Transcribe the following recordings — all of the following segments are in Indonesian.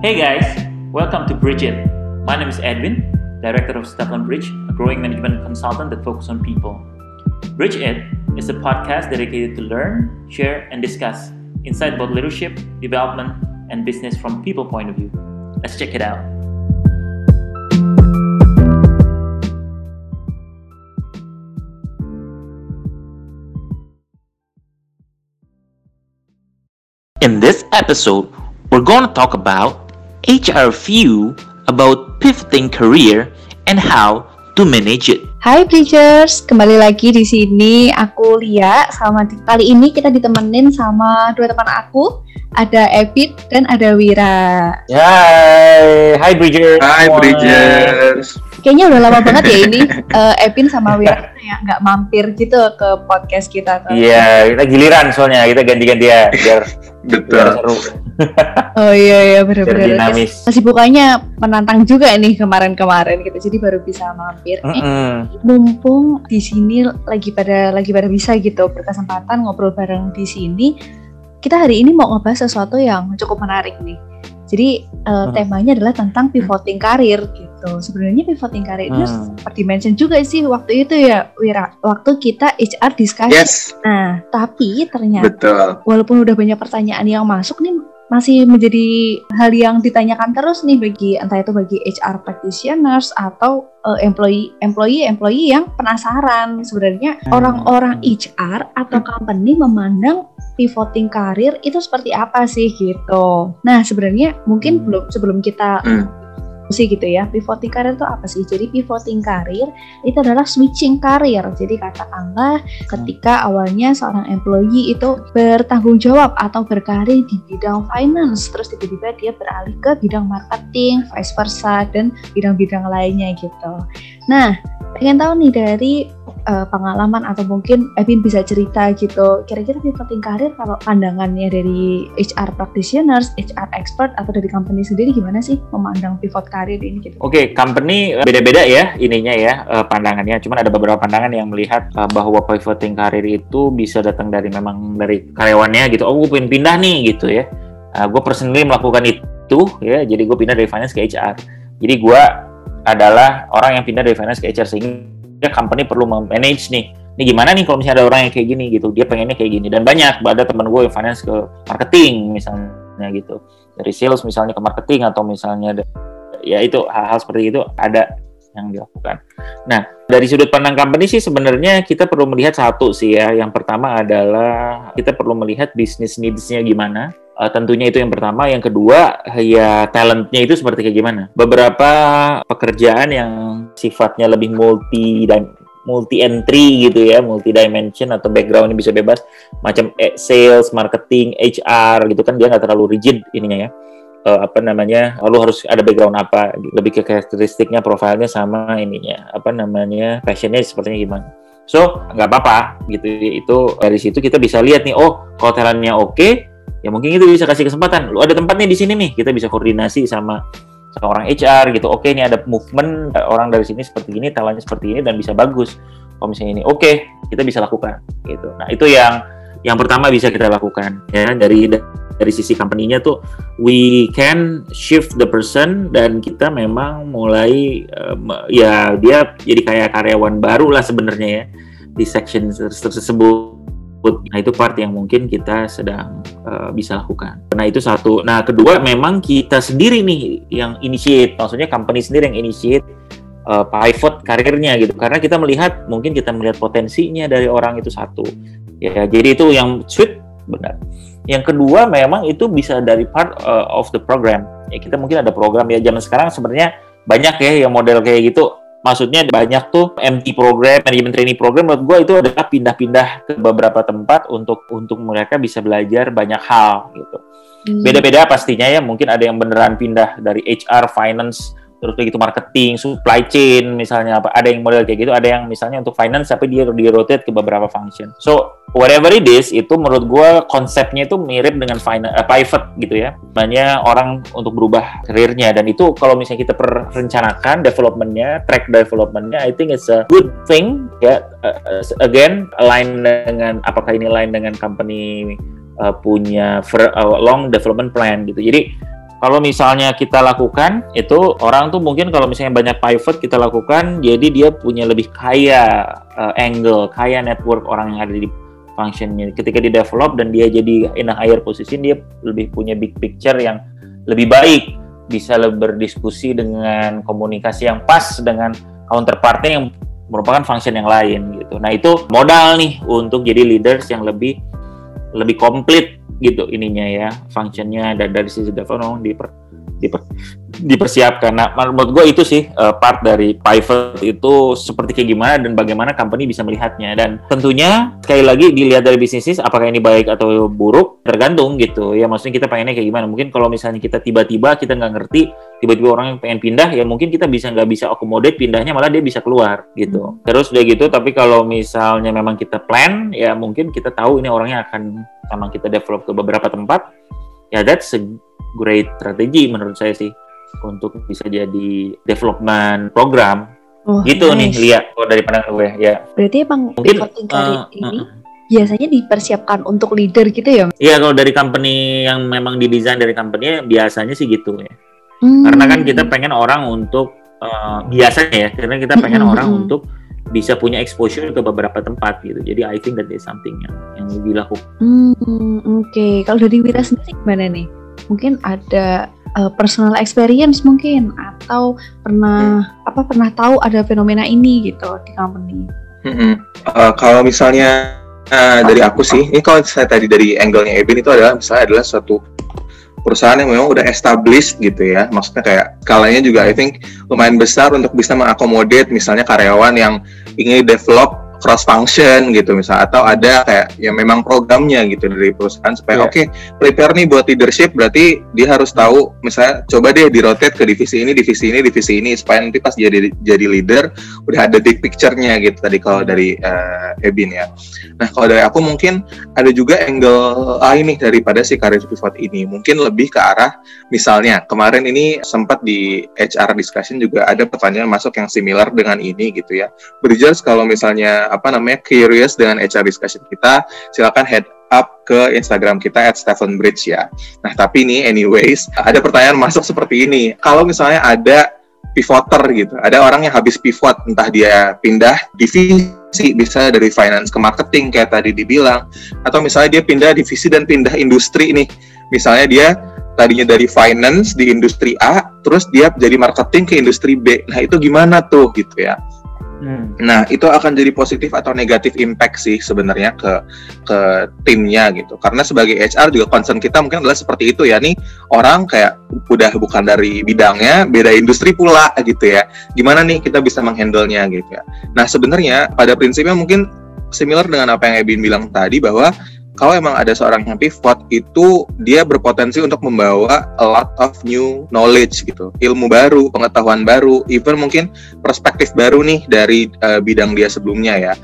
Hey guys, welcome to Bridge It. My name is Edwin, Director of Stefan Bridge, a growing management consultant that focuses on people. Bridge It is a podcast dedicated to learn, share, and discuss insight about leadership, development, and business from people point of view. Let's check it out. In this episode, we're going to talk about HR view about pivoting career and how to manage it. Hai Bridgers, kembali lagi di sini aku Lia. Sama kali ini kita ditemenin sama dua teman aku, ada Epit dan ada Wira. Hai, hai Bridger. Hai Bridgers. Kayaknya udah lama banget ya ini uh, Epin sama Wira kayak nggak mampir gitu ke podcast kita. Iya, kita giliran soalnya kita ganti-gantian biar Betul. biar seru. Oh iya iya benar-benar. dinamis. Masih bukanya menantang juga nih kemarin-kemarin gitu. Jadi baru bisa mampir. Eh, Mm-mm. mumpung di sini lagi pada lagi pada bisa gitu berkesempatan ngobrol bareng di sini kita hari ini mau ngebahas sesuatu yang cukup menarik nih jadi eh, Hmm. temanya adalah tentang pivoting karir gitu sebenarnya pivoting karir itu Hmm. seperti mention juga sih waktu itu ya Wira waktu kita HR discussion Yes, nah tapi ternyata betul. walaupun udah banyak pertanyaan yang masuk nih masih menjadi hal yang ditanyakan terus nih bagi entah itu bagi HR practitioners atau eh, employee employee employee yang penasaran sebenarnya Hmm. orang-orang HR atau company memandang pivoting karir itu seperti apa sih gitu. Nah sebenarnya mungkin Hmm. belum sebelum kita Hmm. Sih gitu ya pivoting karir itu apa sih? Jadi pivoting karir itu adalah switching karir. Jadi katakanlah ketika awalnya seorang employee itu bertanggung jawab atau berkarir di bidang finance, terus tiba-tiba dia beralih ke bidang marketing, vice versa dan bidang-bidang lainnya gitu. Nah, pengen tahu nih dari uh, pengalaman atau mungkin Evin bisa cerita gitu. Kira-kira pivoting karir kalau pandangannya dari HR practitioners, HR expert atau dari company sendiri gimana sih memandang pivot karir ini gitu? Oke, company eh, beda-beda ya ininya ya eh, pandangannya. Cuman ada beberapa pandangan yang melihat bahwa pivoting karir itu bisa datang dari memang dari karyawannya gitu. Oh, gue pengen pindah nih gitu ya. gue personally melakukan itu ya. Jadi gue pindah dari finance ke HR. Jadi gue adalah orang yang pindah dari finance ke HR sehingga company perlu manage nih. Ini gimana nih kalau misalnya ada orang yang kayak gini gitu. Dia pengennya kayak gini dan banyak. Ada teman gue yang finance ke marketing misalnya gitu. Dari sales misalnya ke marketing atau misalnya ada- ya itu hal-hal seperti itu ada yang dilakukan. Nah, dari sudut pandang company sih sebenarnya kita perlu melihat satu sih ya. Yang pertama adalah kita perlu melihat bisnis needs-nya gimana. Eh, tentunya itu yang pertama. Yang kedua ya talentnya itu seperti kayak gimana. Beberapa pekerjaan yang sifatnya lebih multi dan multi entry gitu ya, multi dimension atau backgroundnya bisa bebas, macam eh, sales, marketing, HR gitu kan dia nggak terlalu rigid ininya ya. Eh, apa namanya lalu harus ada background apa? Lebih ke karakteristiknya profilnya sama ininya. Apa namanya passionnya sepertinya gimana? So nggak apa-apa gitu. Itu dari situ kita bisa lihat nih oh kalau talentnya oke ya mungkin itu bisa kasih kesempatan. Lu ada tempatnya di sini nih kita bisa koordinasi sama sama orang HR gitu. Oke ini ada movement eh, orang dari sini seperti ini talentnya seperti ini dan bisa bagus. Kalau misalnya ini oke kita bisa lakukan gitu. Nah itu yang yang pertama bisa kita lakukan ya. Dari dari sisi company-nya tuh we can shift the person dan kita memang mulai um, ya dia jadi kayak karyawan baru lah sebenarnya ya di section tersebut. Nah itu part yang mungkin kita sedang uh, bisa lakukan. Nah itu satu. Nah kedua memang kita sendiri nih yang initiate, maksudnya company sendiri yang initiate uh, pivot karirnya gitu. Karena kita melihat mungkin kita melihat potensinya dari orang itu satu. Ya jadi itu yang sweet benar. Yang kedua memang itu bisa dari part uh, of the program. Ya kita mungkin ada program ya zaman sekarang sebenarnya banyak ya yang model kayak gitu. Maksudnya banyak tuh MT program, manajemen training program menurut gue itu adalah pindah-pindah ke beberapa tempat untuk untuk mereka bisa belajar banyak hal gitu. Hmm. Beda-beda pastinya ya, mungkin ada yang beneran pindah dari HR, finance, terus kayak gitu marketing, supply chain misalnya apa, ada yang model kayak gitu, ada yang misalnya untuk finance tapi dia di rotate ke beberapa function. So whatever it is, itu menurut gue konsepnya itu mirip dengan finance, uh, pivot gitu ya. Banyak orang untuk berubah karirnya dan itu kalau misalnya kita perencanakan developmentnya, track developmentnya, I think it's a good thing ya. Uh, again, align dengan apakah ini align dengan company uh, punya ver- uh, long development plan gitu. Jadi kalau misalnya kita lakukan itu orang tuh mungkin kalau misalnya banyak pivot kita lakukan jadi dia punya lebih kaya uh, angle kaya network orang yang ada di functionnya. Ketika di develop dan dia jadi in a higher position dia lebih punya big picture yang lebih baik bisa berdiskusi dengan komunikasi yang pas dengan counterpartnya yang merupakan function yang lain gitu. Nah itu modal nih untuk jadi leaders yang lebih lebih komplit gitu ininya ya functionnya. Dan dari sisi development diper, diper, dipersiapkan. Nah, menurut gue itu sih uh, part dari pivot itu seperti kayak gimana dan bagaimana company bisa melihatnya dan tentunya sekali lagi dilihat dari bisnis apakah ini baik atau buruk tergantung gitu ya maksudnya kita pengennya kayak gimana mungkin kalau misalnya kita tiba-tiba kita nggak ngerti tiba-tiba orang yang pengen pindah ya mungkin kita bisa nggak bisa accommodate pindahnya malah dia bisa keluar gitu hmm. terus udah gitu tapi kalau misalnya memang kita plan ya mungkin kita tahu ini orangnya akan sama kita develop ke beberapa tempat ya that's a great strategy menurut saya sih untuk bisa jadi development program oh, gitu nice. nih lihat kalau dari pandangan gue ya berarti emang mungkin uh, ini uh, biasanya dipersiapkan untuk leader gitu ya? Iya kalau dari company yang memang didesain dari company biasanya sih gitu ya. Hmm. Karena kan kita pengen orang untuk uh, biasanya ya, karena kita pengen hmm. orang untuk bisa punya exposure ke beberapa tempat gitu. Jadi I think that is something yang yang laku. Hmm, Oke, okay. kalau dari Wira sendiri gimana nih? Mungkin ada uh, personal experience mungkin atau pernah hmm. apa pernah tahu ada fenomena ini gitu di company? Hmm, uh, kalau misalnya uh, dari aku sih, ini kalau saya tadi dari angle-nya Ebin itu adalah misalnya adalah suatu perusahaan yang memang udah established gitu ya maksudnya kayak skalanya juga I think lumayan besar untuk bisa mengakomodir misalnya karyawan yang ingin develop cross function gitu misalnya atau ada kayak yang memang programnya gitu dari perusahaan supaya yeah. oke okay, prepare nih buat leadership berarti dia harus tahu misalnya coba deh di rotate ke divisi ini divisi ini divisi ini supaya nanti pas jadi jadi leader udah ada big picture-nya gitu tadi kalau dari uh, Ebin ya. Nah kalau dari aku mungkin ada juga angle lain nih daripada si career pivot ini mungkin lebih ke arah misalnya kemarin ini sempat di HR discussion juga ada pertanyaan masuk yang similar dengan ini gitu ya. Bridgers kalau misalnya apa namanya curious dengan HR discussion kita, silakan head up ke Instagram kita at Stephen Bridge ya. Nah tapi ini anyways ada pertanyaan masuk seperti ini. Kalau misalnya ada pivoter gitu, ada orang yang habis pivot, entah dia pindah divisi, bisa dari finance ke marketing kayak tadi dibilang, atau misalnya dia pindah divisi dan pindah industri nih. Misalnya dia tadinya dari finance di industri A, terus dia jadi marketing ke industri B. Nah itu gimana tuh gitu ya? Hmm. Nah, itu akan jadi positif atau negatif impact sih sebenarnya ke ke timnya gitu. Karena sebagai HR juga concern kita mungkin adalah seperti itu ya nih orang kayak udah bukan dari bidangnya, beda industri pula gitu ya. Gimana nih kita bisa menghandle-nya gitu ya. Nah, sebenarnya pada prinsipnya mungkin similar dengan apa yang Ebin bilang tadi bahwa kalau emang ada seorang yang pivot itu dia berpotensi untuk membawa a lot of new knowledge gitu. Ilmu baru pengetahuan baru even mungkin perspektif baru nih dari uh, bidang dia sebelumnya ya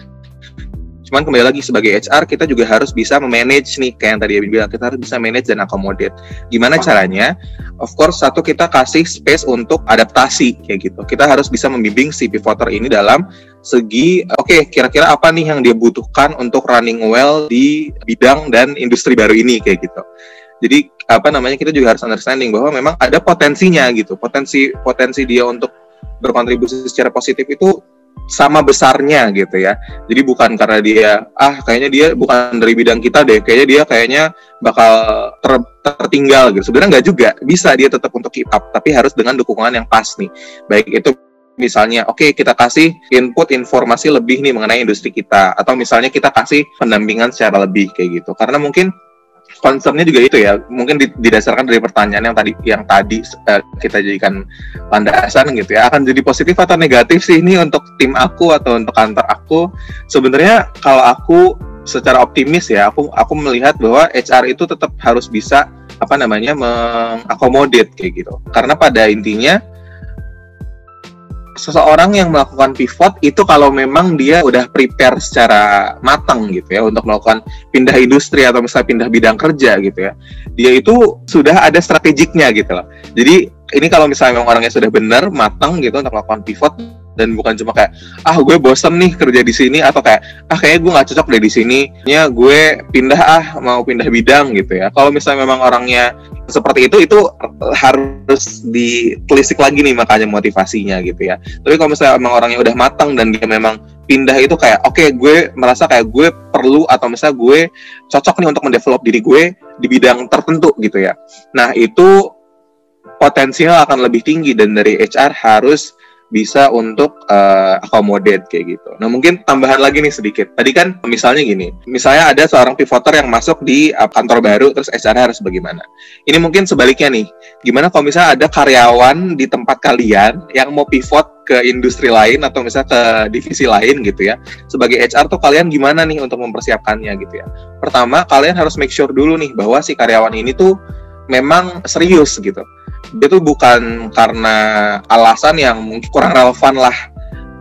cuman kembali lagi sebagai HR kita juga harus bisa memanage nih kayak yang tadi Abin bilang kita harus bisa manage dan accommodate gimana caranya of course satu kita kasih space untuk adaptasi kayak gitu kita harus bisa membimbing si pivoter ini dalam segi oke okay, kira-kira apa nih yang dia butuhkan untuk running well di bidang dan industri baru ini kayak gitu. Jadi apa namanya kita juga harus understanding bahwa memang ada potensinya gitu. Potensi potensi dia untuk berkontribusi secara positif itu sama besarnya gitu ya. Jadi bukan karena dia ah kayaknya dia bukan dari bidang kita deh, kayaknya dia kayaknya bakal ter, tertinggal gitu. Sebenarnya nggak juga, bisa dia tetap untuk keep up, tapi harus dengan dukungan yang pas nih. Baik itu misalnya oke okay, kita kasih input informasi lebih nih mengenai industri kita atau misalnya kita kasih pendampingan secara lebih kayak gitu karena mungkin concernnya juga itu ya. Mungkin didasarkan dari pertanyaan yang tadi yang tadi uh, kita jadikan landasan gitu ya. Akan jadi positif atau negatif sih ini untuk tim aku atau untuk kantor aku. Sebenarnya kalau aku secara optimis ya aku aku melihat bahwa HR itu tetap harus bisa apa namanya mengakomodir kayak gitu. Karena pada intinya seseorang yang melakukan pivot itu kalau memang dia udah prepare secara matang gitu ya untuk melakukan pindah industri atau misalnya pindah bidang kerja gitu ya. Dia itu sudah ada strategiknya gitu loh. Jadi ini kalau misalnya memang orangnya sudah benar matang gitu untuk melakukan pivot dan bukan cuma kayak ah gue bosen nih kerja di sini atau kayak ah kayaknya gue nggak cocok deh di sini ya gue pindah ah mau pindah bidang gitu ya. Kalau misalnya memang orangnya seperti itu itu harus ditelisik lagi nih makanya motivasinya gitu ya. Tapi kalau misalnya memang orangnya udah matang dan dia memang pindah itu kayak oke okay, gue merasa kayak gue perlu atau misalnya gue cocok nih untuk mendevelop diri gue di bidang tertentu gitu ya. Nah itu potensial akan lebih tinggi dan dari HR harus bisa untuk uh, accommodate kayak gitu. Nah mungkin tambahan lagi nih sedikit. Tadi kan misalnya gini, misalnya ada seorang pivoter yang masuk di uh, kantor baru, terus HR harus bagaimana? Ini mungkin sebaliknya nih. Gimana kalau misalnya ada karyawan di tempat kalian yang mau pivot ke industri lain atau misalnya ke divisi lain gitu ya. Sebagai HR tuh kalian gimana nih untuk mempersiapkannya gitu ya. Pertama, kalian harus make sure dulu nih bahwa si karyawan ini tuh memang serius gitu dia tuh bukan karena alasan yang mungkin kurang relevan lah.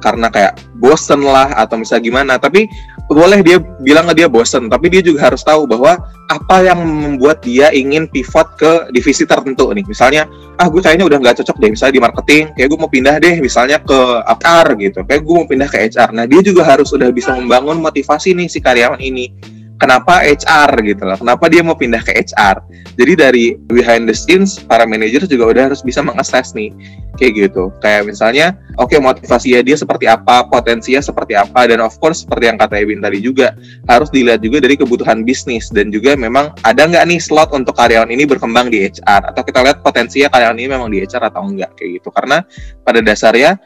Karena kayak bosen lah atau misalnya gimana. Tapi boleh dia bilang ke dia bosen. Tapi dia juga harus tahu bahwa apa yang membuat dia ingin pivot ke divisi tertentu nih. Misalnya ah gue kayaknya udah nggak cocok deh. Misalnya di marketing kayak gue mau pindah deh misalnya ke HR gitu. Kayak gue mau pindah ke HR nah dia juga harus udah bisa membangun motivasi nih si karyawan ini kenapa HR gitu loh. Kenapa dia mau pindah ke HR jadi dari behind the scenes para manajer juga udah harus bisa mengakses nih. Kayak gitu. Kayak misalnya oke okay, motivasi dia seperti apa potensinya seperti apa dan of course seperti yang kata Ebin tadi juga harus dilihat juga dari kebutuhan bisnis. Dan juga memang ada nggak nih slot untuk karyawan ini berkembang di HR atau kita lihat potensinya karyawan ini memang di HR atau enggak? Kayak gitu. Karena pada dasarnya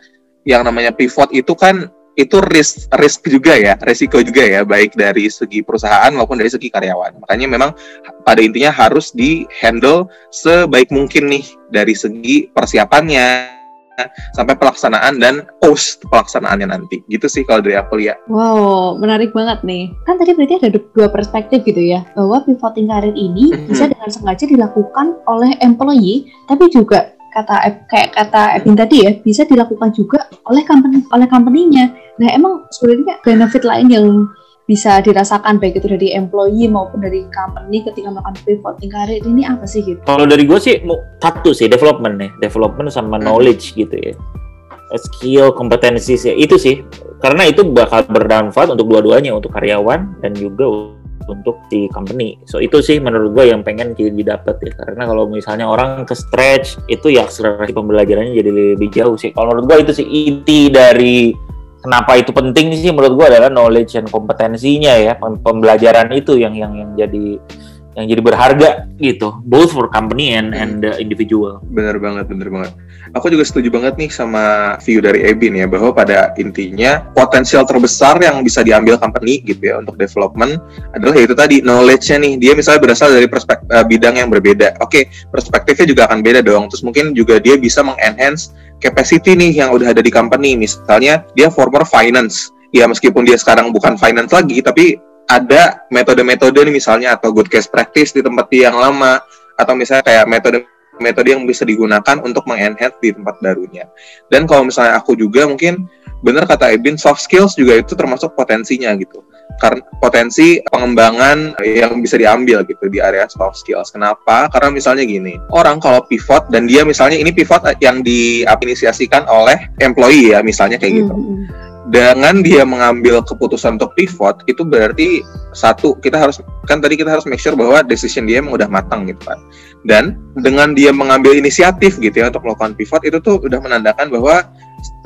yang namanya pivot itu kan itu risk risk juga ya, resiko juga ya, baik dari segi perusahaan maupun dari segi karyawan. Makanya memang pada intinya harus di handle sebaik mungkin nih dari segi persiapannya sampai pelaksanaan dan post pelaksanaannya nanti. Gitu sih kalau dari aku lihat. Wow, menarik banget nih. Kan tadi berarti ada dua perspektif gitu ya, bahwa pivoting karir ini mm -hmm. bisa dengan sengaja dilakukan oleh employee, tapi juga kata kayak kata Evin tadi ya bisa dilakukan juga oleh company oleh company-nya. Nah, emang sebenarnya benefit lain yang bisa dirasakan baik itu dari employee maupun dari company ketika melakukan pivoting karir ini apa sih gitu? Kalau dari gue sih satu sih development nih, development sama hmm. knowledge gitu ya. Skill, kompetensi sih itu sih karena itu bakal bermanfaat untuk dua-duanya untuk karyawan dan juga untuk di company. So itu sih menurut gue yang pengen didapat ya. Karena kalau misalnya orang ke stretch itu ya akselerasi pembelajarannya jadi lebih jauh sih. Kalau menurut gue itu sih inti dari kenapa itu penting sih menurut gue adalah knowledge dan kompetensinya ya pembelajaran itu yang yang yang jadi yang jadi berharga gitu both for company and and the individual. Bener banget bener banget. Aku juga setuju banget nih sama view dari Ebin ya bahwa pada intinya potensial terbesar yang bisa diambil company gitu ya untuk development adalah yaitu tadi knowledge-nya nih. Dia misalnya berasal dari perspek uh, bidang yang berbeda. Oke okay, perspektifnya juga akan beda dong. Terus mungkin juga dia bisa mengenhance capacity nih yang udah ada di company. Misalnya dia former finance. Ya meskipun dia sekarang bukan finance lagi tapi ada metode-metode nih misalnya atau good case practice di tempat yang lama atau misalnya kayak metode metode yang bisa digunakan untuk mengenhance di tempat barunya. Dan kalau misalnya aku juga mungkin benar kata Ebin soft skills juga itu termasuk potensinya gitu. Karena potensi pengembangan yang bisa diambil gitu di area soft skills. Kenapa? Karena misalnya gini, orang kalau pivot dan dia misalnya ini pivot yang diinisiasikan oleh employee ya misalnya kayak gitu. Mm -hmm dengan dia mengambil keputusan untuk pivot itu berarti satu kita harus kan tadi kita harus make sure bahwa decision dia emang udah matang gitu kan. Dan dengan dia mengambil inisiatif gitu ya untuk melakukan pivot itu tuh udah menandakan bahwa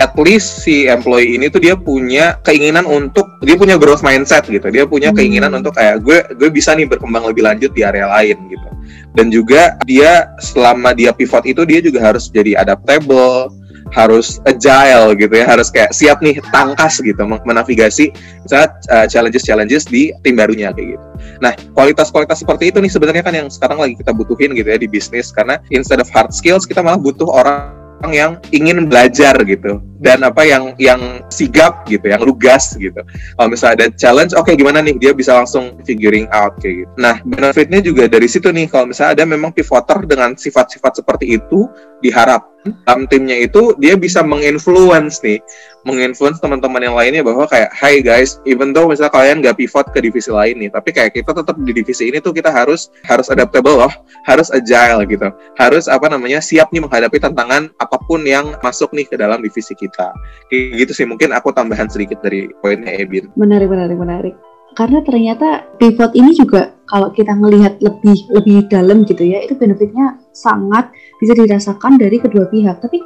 at least si employee ini tuh dia punya keinginan untuk dia punya growth mindset gitu. Dia punya hmm. keinginan untuk kayak gue gue bisa nih berkembang lebih lanjut di area lain gitu. Dan juga dia selama dia pivot itu dia juga harus jadi adaptable harus agile gitu ya harus kayak siap nih tangkas gitu menavigasi misalnya uh, challenges challenges di tim barunya kayak gitu nah kualitas-kualitas seperti itu nih sebenarnya kan yang sekarang lagi kita butuhin gitu ya di bisnis karena instead of hard skills kita malah butuh orang yang ingin belajar gitu dan apa yang yang sigap gitu, yang lugas gitu. Kalau misalnya ada challenge, oke okay, gimana nih dia bisa langsung figuring out kayak gitu. Nah benefitnya juga dari situ nih kalau misalnya ada memang pivoter dengan sifat-sifat seperti itu diharap dalam timnya itu dia bisa menginfluence nih menginfluence teman-teman yang lainnya bahwa kayak Hai guys even though misalnya kalian gak pivot ke divisi lain nih tapi kayak kita tetap di divisi ini tuh kita harus harus adaptable loh harus agile gitu harus apa namanya siap nih menghadapi tantangan apa pun yang masuk nih ke dalam divisi kita. Kayak gitu sih mungkin aku tambahan sedikit dari poinnya Ebin. Menarik, menarik, menarik. Karena ternyata pivot ini juga kalau kita melihat lebih lebih dalam gitu ya, itu benefitnya sangat bisa dirasakan dari kedua pihak. Tapi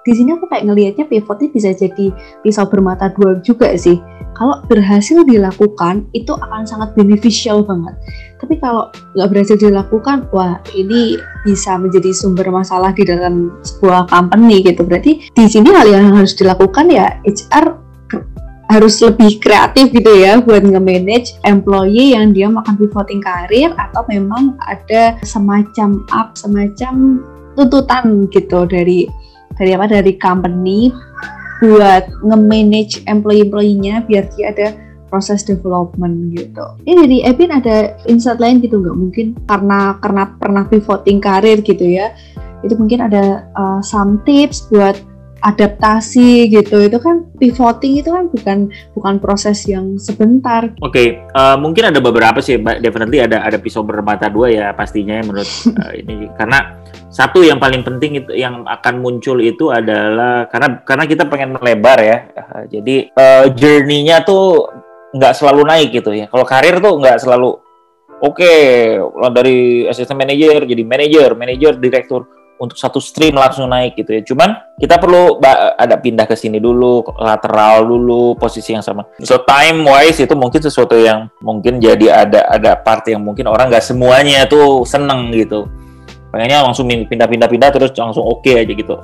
di sini aku kayak ngelihatnya pivot ini bisa jadi pisau bermata dua juga sih. Kalau berhasil dilakukan itu akan sangat beneficial banget. Tapi kalau nggak berhasil dilakukan wah ini bisa menjadi sumber masalah di dalam sebuah company gitu. Berarti di sini hal yang harus dilakukan ya HR harus lebih kreatif gitu ya buat nge-manage employee yang dia makan pivoting karir atau memang ada semacam up semacam tuntutan gitu dari dari apa dari company buat nge-manage employee-employee-nya biar dia ada proses development gitu. Ini dari Epin ada insight lain gitu nggak mungkin karena karena pernah pivoting karir gitu ya. Itu mungkin ada uh, some tips buat adaptasi gitu. Itu kan pivoting itu kan bukan bukan proses yang sebentar. Oke, okay, uh, mungkin ada beberapa sih, definitely ada ada pisau bermata dua ya pastinya ya menurut uh, ini. Karena satu yang paling penting itu yang akan muncul itu adalah karena karena kita pengen melebar ya, uh, jadi uh, journey-nya tuh nggak selalu naik gitu ya. Kalau karir tuh nggak selalu oke okay, dari assistant manager jadi manager, manager, direktur untuk satu stream langsung naik gitu ya. Cuman kita perlu ada pindah ke sini dulu, lateral dulu, posisi yang sama. So time wise itu mungkin sesuatu yang mungkin jadi ada ada part yang mungkin orang nggak semuanya tuh seneng gitu. Pengennya langsung pindah-pindah-pindah terus langsung oke okay aja gitu.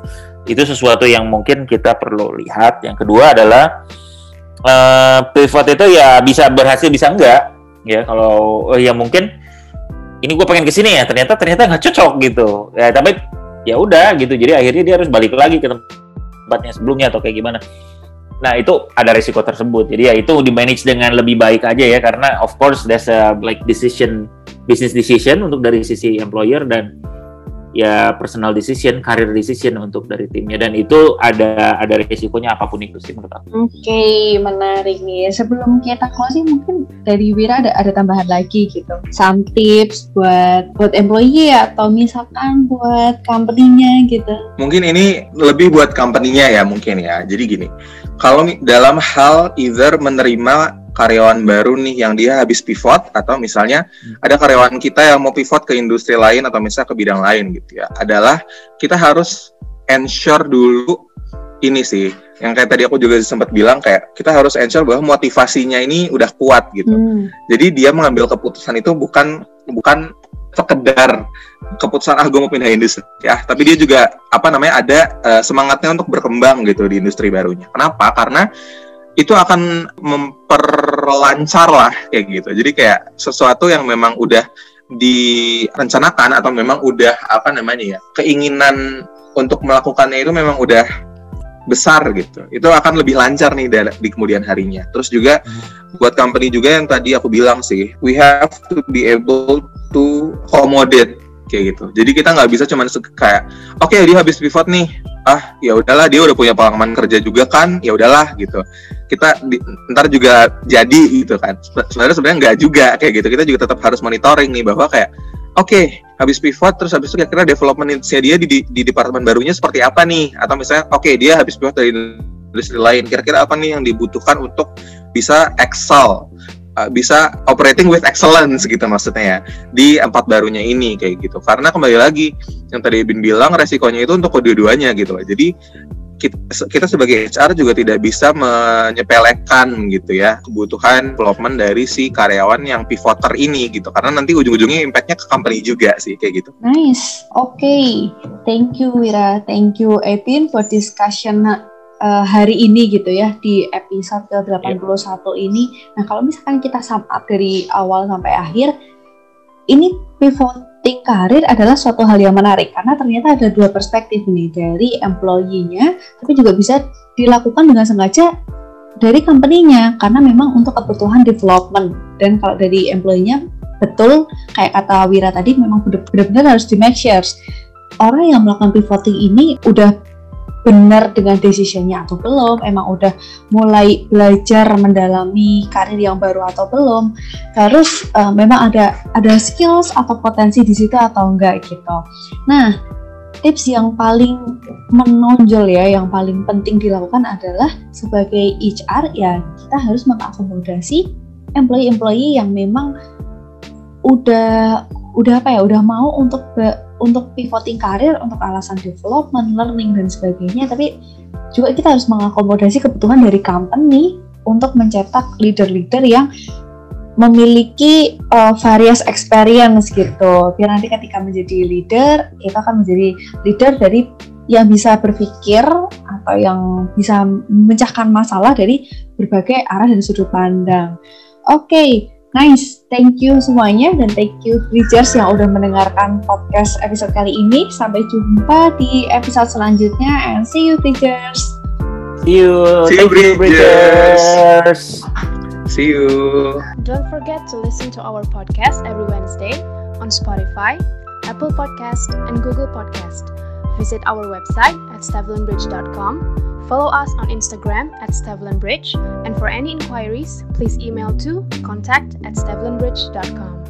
Itu sesuatu yang mungkin kita perlu lihat. Yang kedua adalah uh, pivot itu ya bisa berhasil bisa enggak ya kalau uh, ya mungkin ini gue pengen ke sini ya ternyata ternyata nggak cocok gitu ya tapi ya udah gitu. Jadi akhirnya dia harus balik lagi ke tempatnya sebelumnya atau kayak gimana. Nah itu ada risiko tersebut. Jadi ya itu di manage dengan lebih baik aja ya karena of course there's a like decision business decision untuk dari sisi employer dan ya personal decision, career decision untuk dari timnya dan itu ada ada resikonya apa pun itu sih menurut aku. Oke, okay, menarik nih. Sebelum kita closing mungkin dari Wira ada ada tambahan lagi gitu. Some tips buat buat employee atau misalkan buat company-nya gitu. Mungkin ini lebih buat company-nya ya mungkin ya. Jadi gini, kalau dalam hal either menerima karyawan baru nih yang dia habis pivot atau misalnya hmm. ada karyawan kita yang mau pivot ke industri lain atau misalnya ke bidang lain gitu ya. Adalah kita harus ensure dulu ini sih yang kayak tadi aku juga sempat bilang kayak kita harus ensure bahwa motivasinya ini udah kuat gitu. Hmm. jadi dia mengambil keputusan itu bukan bukan sekedar keputusan ah gue mau pindah industri ya. Tapi dia juga apa namanya ada uh, semangatnya untuk berkembang gitu di industri barunya. Kenapa? Karena itu akan memperlancar lah kayak gitu. Jadi kayak sesuatu yang memang udah direncanakan atau memang udah apa namanya ya keinginan untuk melakukannya itu memang udah besar gitu. Itu akan lebih lancar nih di kemudian harinya. Terus juga hmm. buat company juga yang tadi aku bilang sih, we have to be able to accommodate kayak gitu. Jadi kita nggak bisa cuman kayak oke okay, dia habis pivot nih, ah ya udahlah dia udah punya pengalaman kerja juga kan, ya udahlah gitu. Kita di, ntar juga jadi gitu kan. Sebenarnya sebenarnya nggak juga kayak gitu. Kita juga tetap harus monitoring nih bahwa kayak oke okay, habis pivot terus habis itu kira-kira developmentnya dia di, di, di departemen barunya seperti apa nih? Atau misalnya oke okay, dia habis pivot dari industri lain. Kira-kira apa nih yang dibutuhkan untuk bisa excel uh, bisa operating with excellence gitu maksudnya ya di empat barunya ini kayak gitu. Karena kembali lagi yang tadi Bin bilang resikonya itu untuk kedua-duanya gitu jadi kita, sebagai HR juga tidak bisa menyepelekan gitu ya kebutuhan development dari si karyawan yang pivoter ini gitu. Karena nanti ujung-ujungnya impactnya ke company juga sih kayak gitu. Nice, oke, okay. thank you Wira, thank you Epin for discussion uh, hari ini gitu ya di episode ke-81 yeah. ini. Nah kalau misalkan kita sum up dari awal sampai akhir, ini pivot shifting karir adalah suatu hal yang menarik karena ternyata ada dua perspektif nih dari employee-nya tapi juga bisa dilakukan dengan sengaja dari company-nya karena memang untuk kebutuhan development dan kalau dari employee-nya betul kayak kata Wira tadi memang benar-benar harus di make sure orang yang melakukan pivoting ini udah benar dengan decisionnya atau belum, emang udah mulai belajar mendalami karir yang baru atau belum, terus uh, memang ada ada skills atau potensi di situ atau enggak gitu. Nah, tips yang paling menonjol ya, yang paling penting dilakukan adalah sebagai HR ya kita harus mengakomodasi employee-employee yang memang udah udah apa ya, udah mau untuk untuk pivoting karir untuk alasan development, learning dan sebagainya, tapi juga kita harus mengakomodasi kebutuhan dari company untuk mencetak leader-leader yang memiliki uh, various experience gitu. Biar nanti ketika menjadi leader, kita akan menjadi leader dari yang bisa berpikir atau yang bisa memecahkan masalah dari berbagai arah dan sudut pandang. Oke, okay, nice. Thank you semuanya dan thank you Bridgers yang udah mendengarkan podcast episode kali ini. Sampai jumpa di episode selanjutnya and see you Bridgers. See you. See you, Thank you, Bridgers. Bridgers. See you. Don't forget to listen to our podcast every Wednesday on Spotify, Apple Podcast, and Google Podcast. Visit our website at stavelinbridge.com. Follow us on Instagram at stavelinbridge. And for any inquiries, please email to contact at stavelinbridge.com.